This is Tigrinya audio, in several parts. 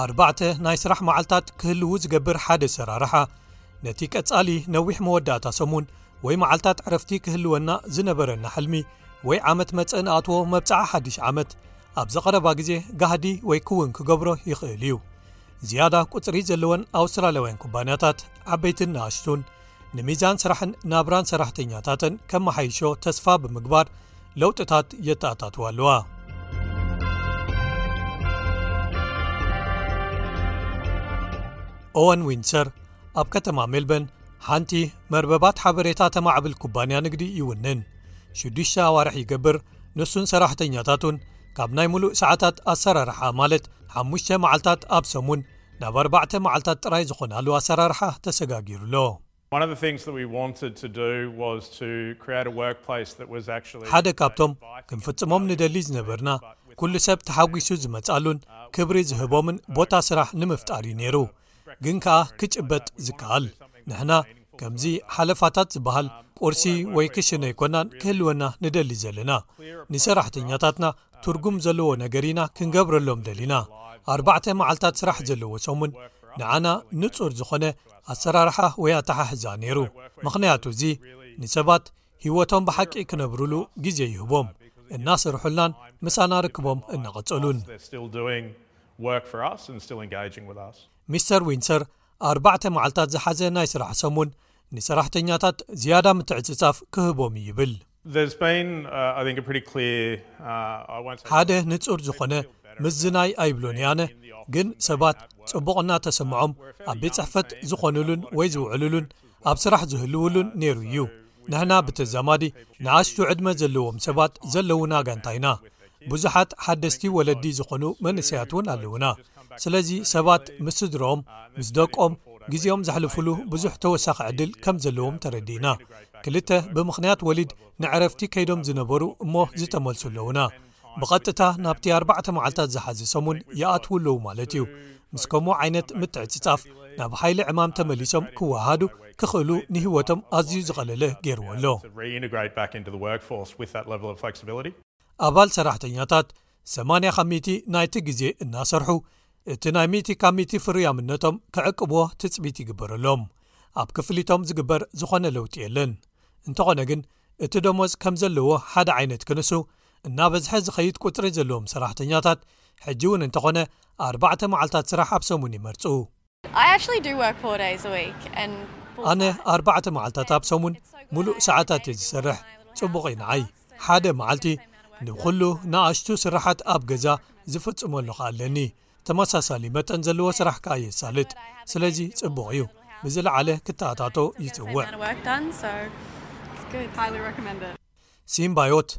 ኣርባዕተ ናይ ስራሕ መዓልታት ክህልው ዝገብር ሓደ ሰራርሓ ነቲ ቀጻሊ ነዊሕ መወዳእታ ሰሙን ወይ መዓልታት ዕረፍቲ ክህልወና ዝነበረና ሕልሚ ወይ ዓመት መጸ ንኣትዎ መብጽዓ ሓድሽ ዓመት ኣብዚ ቐረባ ግዜ ጋህዲ ወይ ክውን ክገብሮ ይኽእል እዩ ዝያዳ ቊጽሪ ዘለወን ኣውስትራልያውያን ኩባንያታት ዓበይትን ንኣሽቱን ንሚዛን ስራሕን ናብራን ሰራሕተኛታተን ከመሓይሾ ተስፋ ብምግባር ለውጥታት የተኣታትዋ ኣለዋ ኦወን ዊንሰር ኣብ ከተማ ሜልበን ሓንቲ መርበባት ሓበሬታ ተማዕብል ኩባንያ ንግዲ ይውንን ሽዱሽተ ኣዋርሕ ይገብር ንሱን ሰራሕተኛታቱን ካብ ናይ ምሉእ ሰዓታት ኣሰራርሓ ማለት ሓሙሽተ መዓልታት ኣብ ሰሙን ናብ ኣርባዕተ መዓልታት ጥራይ ዝኾናሉ ኣሰራርሓ ተሰጋጊሩ ኣሎ ሓደ ካብቶም ክንፍጽሞም ንደሊ ዝነበርና ኩሉ ሰብ ተሓጒሱ ዝመጻሉን ክብሪ ዝህቦምን ቦታ ስራሕ ንምፍጣር እዩ ነይሩ ግን ከኣ ክጭበጥ ዝከኣል ንሕና ከምዚ ሓለፋታት ዝበሃል ቁርሲ ወይ ክሽነ ኣይኮናን ክህልወና ንደሊ ዘለና ንሰራሕተኛታትና ትርጉም ዘለዎ ነገር ኢና ክንገብረሎም ደሊና ኣርባዕተ መዓልታት ስራሕ ዘለዎ ሰሙን ንዓና ንፁር ዝኾነ ኣሰራርሓ ወይ ኣተሓሕዛ ነይሩ ምኽንያቱ እዚ ንሰባት ሂወቶም ብሓቂ ክነብርሉ ግዜ ይህቦም እናስርሑልናን ምሳና ርክቦም እናቐፀሉን ሚስተር ዊንሰር ኣርባዕተ መዓልታት ዝሓዘ ናይ ስራሕ ሰሙን ንሰራሕተኛታት ዝያዳ ምትዕጽጻፍ ክህቦም እዩ ይብል። ሓደ ንጹር ዝኾነ ምዝናይ ኣይብሉን ኣነ ግን ሰባት ጽቡቕ እናተሰምዖም ኣብ ቤት ጽሕፈት ዝኾኑሉን ወይ ዝውዕሉሉን ኣብ ስራሕ ዝህልውሉን ነይሩ እዩ ንሕና ብተዛማዲ ንኣሽቱ ዕድመ ዘለዎም ሰባት ዘለውና ጋንታ ኢና ብዙሓት ሓደስቲ ወለዲ ዝኾኑ መንእሰያት እውን ኣለውና ስለዚ ሰባት ምስ ስድሮኦም ምስ ደቆም ግዜኦም ዘሕልፍሉ ብዙሕ ተወሳኺ ዕድል ከም ዘለዎም ተረዲእና ክልተ ብምኽንያት ወሊድ ንዕረፍቲ ከይዶም ዝነበሩ እሞ ዝተመልሱ ኣለውና ብቐጥታ ናብቲ ኣርባዕተ መዓልታት ዝሓዘ ሰሙን ይኣትዉ ኣለዉ ማለት እዩ። ምስ ከምኡ ዓይነት ምትዕጽጻፍ ናብ ሓይሊ ዕማም ተመሊሶም ክወሃሃዱ ክኽእሉ ንህይወቶም ኣዝዩ ዝቐለለ ገይርዎ ኣሎ። ኣባል ሰራሕተኛታት ሰማንያ ካብ ሚእቲ ናይቲ ግዜ እናሰርሑ እቲ ናይ ሚእቲ ካብ ሚእቲ ፍሩያምነቶም ክዕቅብዎ ትጽቢት ይግበረሎም። ኣብ ክፍሊቶም ዝግበር ዝኾነ ለውጢ የለን፣ እንተኾነ ግን እቲ ደሞዝ ከም ዘለዎ ሓደ ዓይነት ክንሱ እናበዝሐ ዝኸይድ ቁፅሪ ዘለዎም ሰራሕተኛታት ሕጂ እውን እንተኾነ ኣርባዕተ መዓልታት ስራሕ ኣብ ሰሙን ይመርፁ። ኣነ ኣርባዕተ መዓልታት ኣብ ሰሙን ሙሉእ ሰዓታት እየ ዝሰርሕ። ፅቡቕ እዩ ንዓይ። ሓደ መዓልቲ ንኹሉ ንኣሽቱ ስራሓት ኣብ ገዛ ዝፍፅመሉ ከ ኣለኒ። ተመሳሳሊ መጠን ዘለዎ ስራሕ ከኣ የሳልጥ ስለዚ ጽቡቕ እዩ ብዝለዓለ ክተኣታቶ ይጽውዕ። ሲምባዮት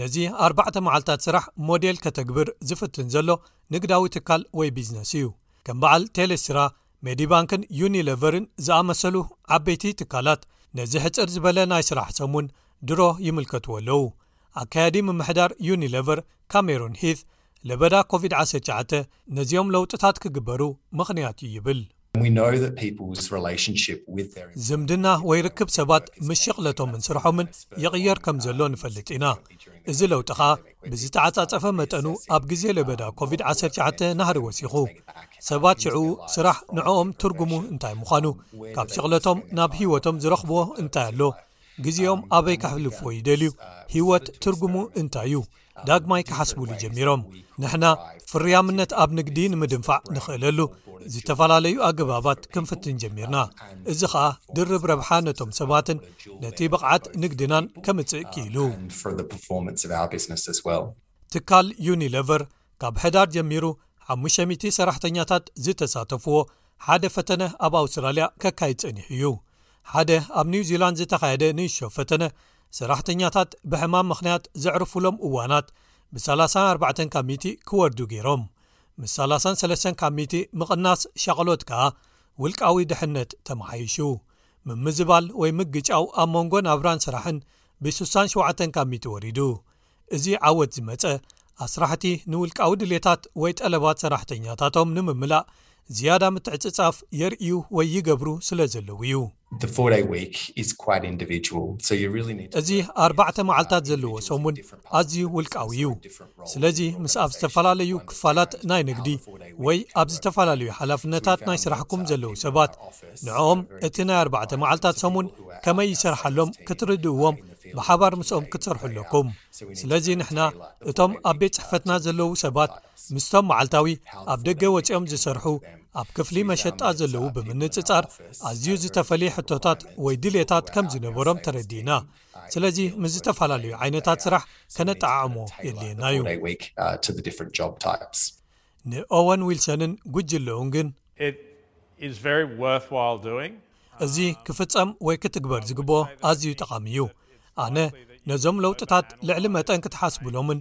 ነዚ ኣርባዕተ መዓልታት ስራሕ ሞዴል ከተግብር ዝፍትን ዘሎ ንግዳዊ ትካል ወይ ቢዝነስ እዩ ከም በዓል ቴሌስራ ሜዲባንክን ዩኒለቨርን ዝኣመሰሉ ዓበይቲ ትካላት ነዚ ሕጽር ዝበለ ናይ ስራሕ ሰሙን ድሮ ይምልከትዎ ኣለዉ ኣካያዲ ምምሕዳር ዩኒለቨር ካሜሩን ሂት ለበዳ ኮቪድ ዓሰርተ ትሽዓተ ነዚኦም ለውጥታት ክግበሩ ምኽንያት እዩ ይብል። ዝምድና ወይ ርክብ ሰባት ምስ ሽቕለቶምን ስርሖምን ይቕየር ከም ዘሎ ንፈልጥ ኢና፣ እዚ ለውጢ ኸኣ ብዝተዓጻጸፈ መጠኑ ኣብ ግዜ ለበዳ ኮቪድ ዓሰርተ ትሽዓተ ናህሪ ወሲኹ። ሰባት ሽዕኡ ስራሕ ንዕኦም ትርጉሙ እንታይ ምዃኑ፣ ካብ ሽቕለቶም ናብ ህይወቶም ዝረኽብዎ እንታይ ኣሎ፣ ግዜኦም ኣበይ ከሕልፍዎ ይደልዩ፣ ህይወት ትርጉሙ እንታይ እዩ፣ ዳግማይ ክሓስብሉ ጀሚሮም። ንሕና ፍርያምነት ኣብ ንግዲ ንምድንፋዕ ንኽእለሉ ዝተፈላለዩ ኣገባባት ክንፍትን ጀሚርና፣ እዚ ኸኣ ድርብ ረብሓ ነቶም ሰባትን ነቲ ብቕዓት ንግድናን ከምጽእ ክኢሉ። ትካል ዩኒለቨር ካብ ሕዳር ጀሚሩ ሓሙሽተ ሚእቲ ሰራሕተኛታት ዝተሳተፍዎ ሓደ ፈተነ ኣብ ኣውስትራልያ ከካይድ ጸኒሑ እዩ ሓደ ኣብ ኒውዚላንድ ዝተኻየደ ንእሾ ፈተነ ሰራሕተኛታት ብሕማም ምኽንያት ዘዕርፉሎም እዋናት ብ34 ካብ ሚቲ ክወርዱ ገይሮም ምስ 33 ካብ ሚቲ ምቕናስ ሻቕሎት ከኣ ውልቃዊ ድሕነት ተመሓይሹ ምምዝባል ወይ ምግጫው ኣብ መንጎ ናብራን ስራሕን ብ67 ካብ ሚቲ ወሪዱ እዚ ዓወት ዝመፀ ኣስራሕቲ ንውልቃዊ ድሌታት ወይ ጠለባት ሰራሕተኛታቶም ንምምላእ ዝያዳ ምትዕፅፃፍ የርእዩ ወይ ይገብሩ ስለዘለዉ እዩ። እዚ ኣርባዕተ መዓልታት ዘለዎ ሰሙን ኣዝዩ ውልቃዊ እዩ፣ ስለዚ ምስ ኣብ ዝተፈላለዩ ክፋላት ናይ ንግዲ ወይ ኣብ ዝተፈላለዩ ሓላፍነታት ናይ ስራሕኩም ዘለዉ ሰባት ንዕኦም እቲ ናይ ኣርባዕተ መዓልታት ሰሙን ከመይ ይሰርሓሎም ክትርድእዎም ብሓባር ምስኦም ክትሰርሑ ኣለኩም ስለዚ ንሕና እቶም ኣብ ቤት ጽሕፈትና ዘለዉ ሰባት ምስቶም መዓልታዊ ኣብ ደገ ወፂኦም ዝሰርሑ ኣብ ክፍሊ መሸጣ ዘለዉ ብምንጽጻር ኣዝዩ ዝተፈለየ ሕቶታት ወይ ድሌታት ከም ዝነበሮም ተረዲእና ስለዚ ምስ ዝተፈላለዩ ዓይነታት ስራሕ ከነጠዓዕሞ የድልየና እዩ ንኦወን ዊልሰንን ጉጅልኡን ግን። እዚ ክፍጸም ወይ ክትግበር ዝግብኦ ኣዝዩ ጠቓሚ እዩ። ኣነ ነዞም ለውጥታት ልዕሊ መጠን ክትሓስቡሎምን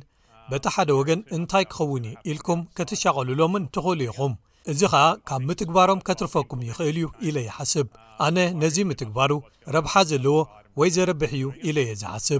በቲ ሓደ ወገን እንታይ ክኸውን እዩ ኢልኩም ክትሻቐሉሎምን ትኽእሉ ኢኹም፣ እዚ ኸኣ ካብ ምትግባሮም ከትርፈኩም ይኽእል እዩ ኢለ ይሓስብ። ኣነ ነዚ ምትግባሩ ረብሓ ዘለዎ ወይ ዘርብሕ እዩ ኢለ እየ ዝሓስብ።